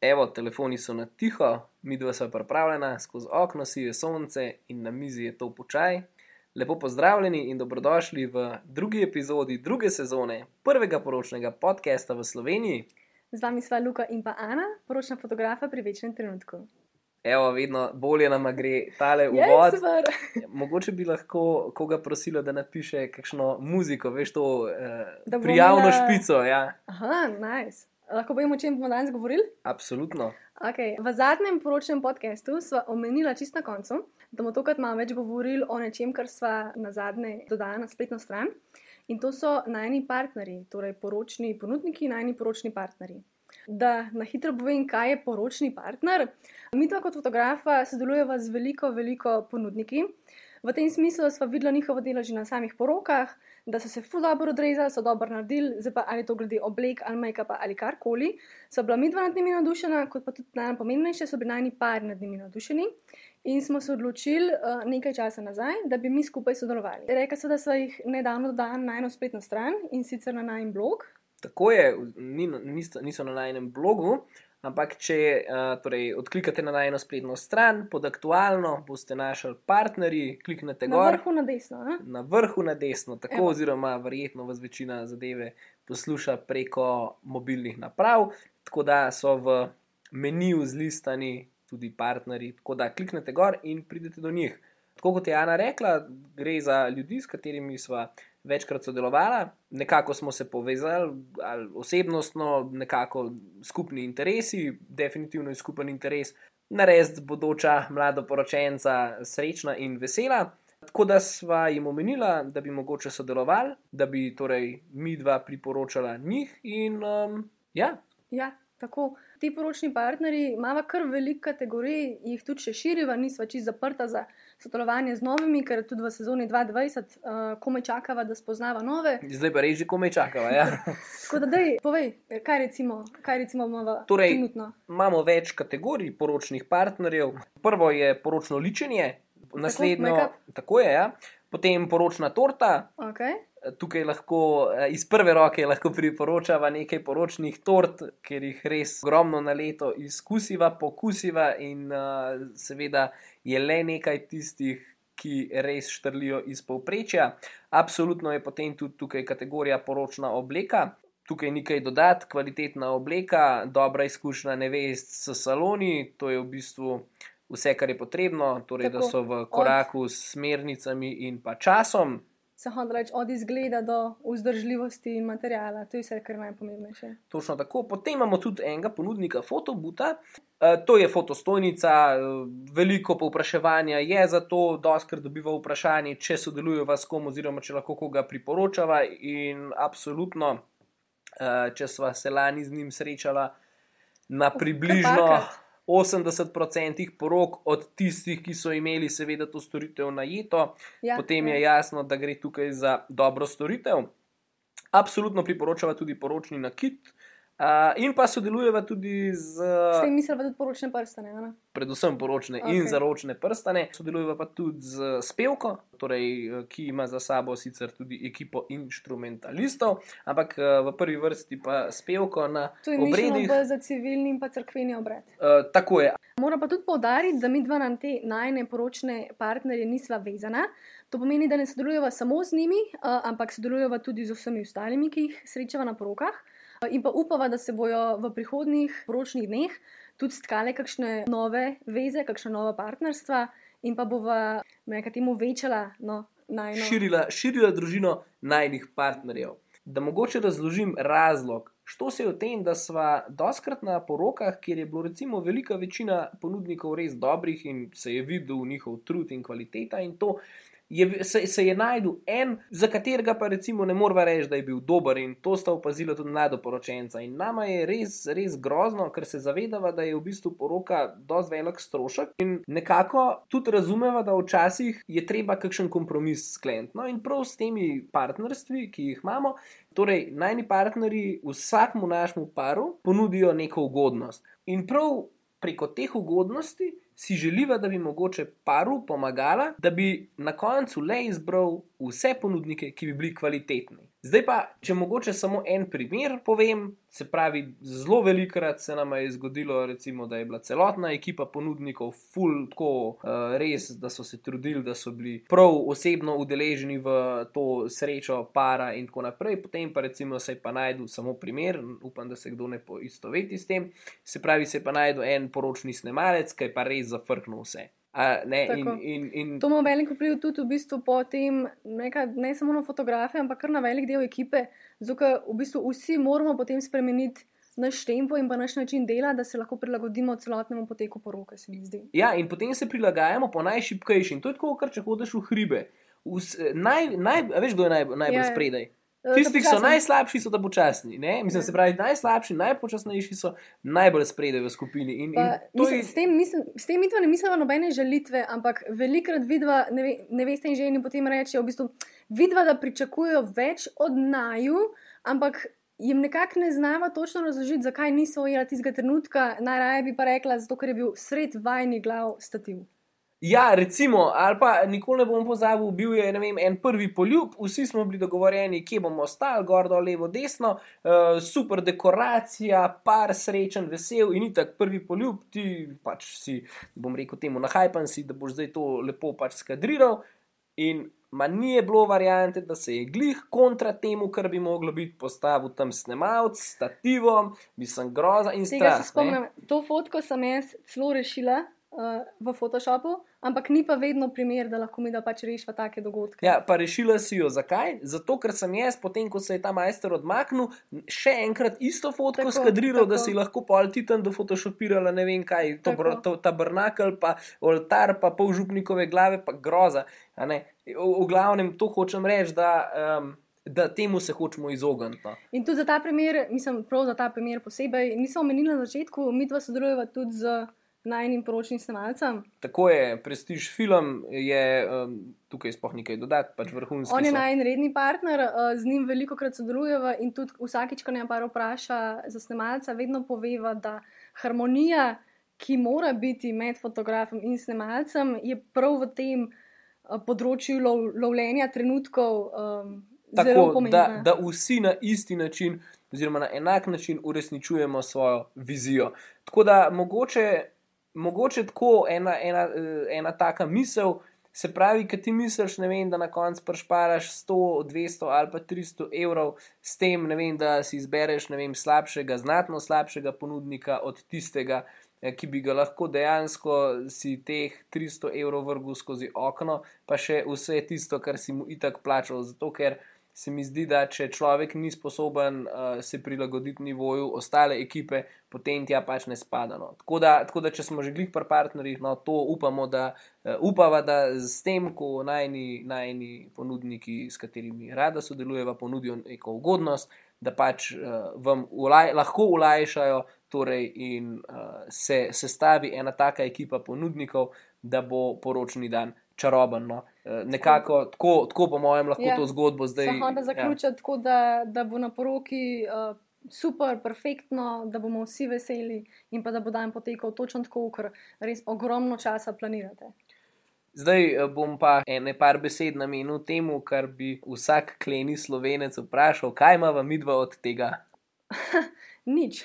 Evo, telefoni so na tiho, mi dva sva pripravljena, skozi okno sije sonce in na mizi je to počaj. Lepo pozdravljeni in dobrodošli v drugi epizodi druge sezone prvega poročnega podcasta v Sloveniji. Z vami sva Luka in pa Ana, poročna fotografa pri večnem trenutku. Evo, vedno bolje nam gre tale Je, uvod. super. Mogoče bi lahko koga prosila, da napiše kakšno muziko, veš, to eh, Da prijavno imela- špico. Ja, Aha, nice. Lahko povemo, o čem bomo danes govorili? absolutno. Okay. V zadnjem poročnem podkastu sva omenila čist na koncu, da bomo tokrat malo več govorili o nečem, kar sva na zadnje dodala na spletno stran. In to so najni partnerji, torej poročni ponudniki, najni poročni partnerji. Da na hitro povem, kaj je poročni partner. Mi kot fotografa sodelujeva z veliko, veliko ponudniki. V tem smislu da sva videla njihovo delo že na samih porokah, da so se ful dobro odrezali, so dobro naredili, zdaj pa ali to glede oblek ali make-upa ali karkoli. So bila midva nad njimi navdušena, kot pa tudi najpomembnejše, so bili najni par nad njimi navdušeni. In smo se odločili uh, nekaj časa nazaj, da bi mi skupaj sodelovali. Rekla sem, da sva jih nedavno dodala na eno spletno stran in sicer na najn blog. Tako je, ni, niso, niso na najnem blogu, ampak če uh, torej, odklikate na najno spletno stran, pod aktualno boste našli partnerji, kliknete Na gor. vrhu na desno. a? Na vrhu na desno, tako Evo. oziroma verjetno vas večina zadeve posluša preko mobilnih naprav, tako da so v meniju zlistani tudi partnerji. Tako da kliknete gor in pridete do njih. Tako kot je Ana rekla, gre za ljudi, s katerimi smo večkrat sodelovali, nekako smo se povezali, ali osebnostno, nekako skupni interesi, definitivno je skupen interes narediti bodoča mladoporočenca srečna in vesela. Tako da sva jim omenila, da bi mogoče sodelovali, da bi torej mi dva priporočala njih. In um, ja, Ja, tako. Ti poročni partnerji imamo kar veliko kategorij, jih tudi še širiva, nisva čisto zaprta za sodelovanje z novimi, ker tudi v sezoni 2020 uh, komaj čakava, da spoznava nove. zdaj pa reži, komaj čakava. Ja. Tako da, dej, povej, kaj recimo, kaj recimo imamo Torej- trenutno. Imamo več kategorij poročnih partnerjev. Prvo je poročno ličenje, naslednjo, make-up. tako je, ja. Potem poročna torta. Okay. Tukaj lahko eh, iz prve roke lahko priporočava nekaj poročnih tort, ker jih res ogromno na leto izkusiva, pokusiva in uh, seveda je le nekaj tistih, ki res štrlijo iz povprečja. Absolutno je potem tudi tukaj kategorija poročna obleka. Tukaj ni kaj dodati, kvalitetna obleka, dobra izkušnja nevest s saloni, to je v bistvu vse, kar je potrebno, torej da Tako, so v koraku s smernicami in pa časom. Se hoče reči od izgleda do vzdržljivosti in materijala, to je vse, kar je najpomembnejše. Točno tako. Potem imamo tudi enega ponudnika fotobuta. Uh, to je fotostojnica, uh, veliko povpraševanja je za to, doskrat dobiva vprašanje, če sodelujeva s kom, oziroma če lahko koga priporočava. In absolutno, uh, če sva se lani z njim srečala na približno parkrat. 80% porok od tistih, ki so imeli, seveda, to storitev najeto, Ja, potem je ja. jasno, da gre tukaj za dobro storitev. Absolutno priporočava tudi poročni nakit. Uh, in pa sodelujeva tudi z, S tem mislila tudi poročne prstane. ne? predvsem poročne okay. In zaročne prstane, sodelujeva pa tudi z Spevko, torej, eh, ki ima za sabo sicer tudi ekipo instrumentalistov, ampak eh, v prvi vrsti pa Spevko na To je mišljeno obredih. bolj za civilni in pa crkveni obred. Uh, tako je. Moram pa tudi povdariti, da mi dva na te najne poročne partnerje nisva vezana. To pomeni, da ne sodelujeva samo z njimi, uh, ampak sodelujeva tudi z vsemi ostalimi, ki jih srečava na porokah. In pa upava, da se bojo v prihodnjih poročnih dneh tudi stkale kakšne nove veze, kakšna nova partnerstva in pa bova nekaj temu večala no, najno. širila, širila družino najnih partnerjev. Da mogoče razložim razlog. Što se je v tem, da sva doskrat na porokah, kjer je bilo recimo velika večina ponudnikov res dobrih in se je videl njihov trud in kvaliteta in to. Je, se, se je najdel en, za katerega pa recimo ne moramo reči, da je bil dober, in to sta opazila tudi mladoporočenca. In nama je res, res grozno, ker se zavedava, da je v bistvu poroka dosti velik strošek in nekako tudi razumeva, da včasih je treba kakšen kompromis skleniti. No, in prav s temi partnerstvi, ki jih imamo, torej najni partnerji vsakmu našemu paru ponudijo neko ugodnost. In prav preko teh ugodnosti si želiva, da bi mogoče paru pomagala, da bi na koncu le izbral vse ponudnike, ki bi bili kvalitetni. Zdaj pa, če mogoče samo en primer povem, se pravi, zelo velikokrat se nam je zgodilo, recimo, da je bila celotna ekipa ponudnikov full tako uh, res, da so se trudili, da so bili prav osebno udeleženi v to srečo para in tako naprej. Potem pa recimo se je pa najdel samo primer, upam, da se kdo ne poistoveti s tem, se pravi, se je pa najdel en poročni snemalec, ki je pa res zafrknil vse. A, ne, in, in, in... To ima veliko vpliv tudi v bistvu po tem, neka, ne samo na fotografije, ampak kar na velik del ekipe. Zato, v bistvu vsi moramo potem spremeniti naš tempo in pa naš način dela, da se lahko prilagodimo celotnemu poteku poroke, se mi zdi. Ja, in potem se prilagajamo po najšipkejšim. To je tako, kar če hodiš v hribe. Vs, naj, naj, veš, kdo je naj, najbolj ja. spredaj? Eh, Tisti, ki so najslabši, so da počasni. Ne? Mislim, se pravi, najslabši, najpočasnejši so najbolj spredaj v skupini. In, pa, in mislim, je... S tem, mislim, s tem ne mislimo nobene žalitve, ampak velikrat vidva, ne, ve, ne veste, in ženi potem rečejo, v bistvu, vidva, da pričakujejo več od naju, ampak jim nekako ne znamo točno razložiti, zakaj niso ujeli tistega trenutka. Najraje bi pa rekla, zato ker je bil sred vajni glav stativ. Ja, recimo, ali pa nikoli ne bom pozabil, bil je vem, en prvi poljub, vsi smo bili dogovorjeni, kje bomo stali, gor, dol, levo, desno, uh, super dekoracija, par srečen, vesel in tako prvi poljub, ti pač si, bom rekel, temu nahajpan si, da boš zdaj to lepo pač skadriral. In ma ni bilo variante, da se je glih kontra temu, kar bi moglo biti postavil tam snemalc, stativom, bi sem groza in strast. To fotko sem jaz celo rešila uh, v Photoshopu, ampak ni pa vedno primer, da lahko mi da pač rešiva take dogodke. Ja, pa rešila si jo zakaj? Zato, ker sem jaz, potem ko se je ta majster odmaknil, še enkrat isto fotko skadriral, da si lahko pol titan do Photoshopirala, ne vem kaj, to, to, tabernakel, pa oltar, pa pol župnikove glave, pa groza. V, v glavnem to hočem reči, da. Um, Da temu se hočemo izogniti. No. In tudi za ta primer, mislim, prav za ta primer posebej, nisem omenila na začetku, mi dva sodelujeva tudi z najnim poročnim snemalcem. Tako je, prestiž film je um, tukaj sploh nekaj dodati, pač vrhunski. On je najredni partner, uh, z njim veliko krat sodelujeva in tudi vsakič, ko ne pa vpraša za snemalca, vedno poveva, da harmonija, ki mora biti med fotografom in snemalcem, je prav v tem uh, področju lov, lovljenja trenutkov. Um, Tako, da, da vsi na isti način, oziroma na enak način, uresničujemo svojo vizijo. Tako da mogoče mogoče tako ena, ena, eh, ena taka misel. Se pravi, ki ti misliš, vem, da na koncu prešparaš 100, 200 ali pa 300 evrov s tem, vem, da si izbereš vem, slabšega, znatno slabšega ponudnika od tistega, eh, ki bi ga lahko dejansko si teh 300 evrov vrgel skozi okno, pa še vse tisto, kar si mu itak plačal. Zato, ker se mi zdi, da če človek ni sposoben uh, se prilagoditi nivoju ostale ekipe, potem tja pač ne spada. No. Tako, da, tako da, če smo že glih pri partnerjih, no, to upamo, da uh, upava, da s tem, ko najni, najni ponudniki, s katerimi rada sodelujeva, ponudijo neko ugodnost, da pač uh, vam ulaj, lahko ulajšajo. Torej, in uh, se sestavi ena taka ekipa ponudnikov, da bo poročni dan čaroben. No. Eh, nekako tako, tako po mojem, lahko ja. to zgodbo zdaj. Samo da zaključim, ja. tako da, da bo na poroki uh, super, perfektno, da bomo vsi veseli in pa da bo dan potekal točno tako, ker res ogromno časa planirate. Zdaj eh, bom pa ene par besed namenil temu, kar bi vsak kleni slovenec vprašal, kaj ima vam midva od tega? Nič.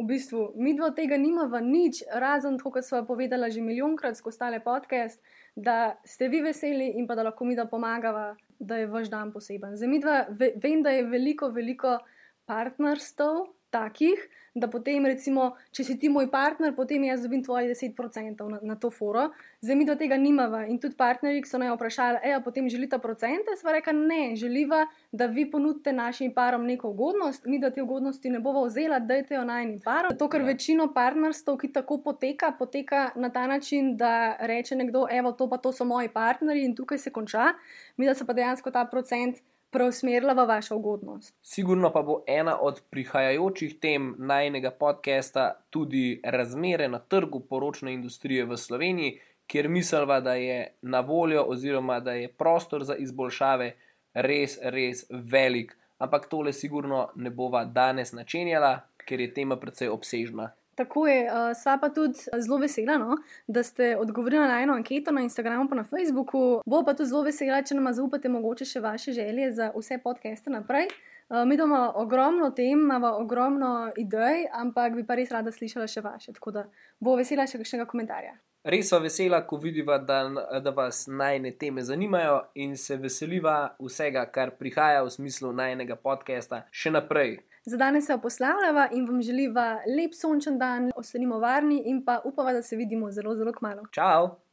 V bistvu, mi dva tega nimamo nič, razen to, kar smo povedali že milijonkrat skozi tale podcast, da ste vi veseli in pa da lahko mi da pomagava, da je vaš dan poseben. Za mi dva ve, vem, da je veliko, veliko partnerstv takih, da potem, recimo, če si ti moj partner, potem jaz dobim tvoje 10% na, na to foro. Zdaj mi do tega nimava in tudi partnerji, so naj vprašali, eja, potem želite procente, sva reka ne, želiva, da vi ponudite našim parom neko ugodnost, mi da te ugodnosti ne bova vzela, dajte jo najnim parom. Zato, ker večino partnerstv, ki tako poteka, poteka na ta način, da reče nekdo, evo, to pa to so moji partnerji in tukaj se konča, mi da se pa dejansko ta procent preusmerila v vašo ugodnost. Sigurno pa bo ena od prihajajočih tem najnega podcasta tudi razmere na trgu poročne industrije v Sloveniji, kjer mislva, da je na voljo oziroma da je prostor za izboljšave res, res velik. Ampak tole sigurno ne bova danes načenjala, ker je tema precej obsežna. Tako je, uh, sva pa tudi zelo vesela, no, da ste odgovorili na eno anketo na Instagramu in na Facebooku. Bo pa tudi zelo vesela, če nam zaupate mogoče še vaše želje za vse podcaste naprej. Uh, mi imamo ogromno tem, imamo ogromno idej, ampak bi pa res rada slišala še vaše. Tako da bo vesela še kakšnega komentarja. Res pa vesela, ko vidiva, da, da vas najne teme zanimajo in se veseliva vsega, kar prihaja v smislu najnega podcasta še naprej. Za danes se oposlavljava in vam želiva lep sončen dan, ostanimo varni in pa upava, da se vidimo zelo, zelo kmalo. Ciao!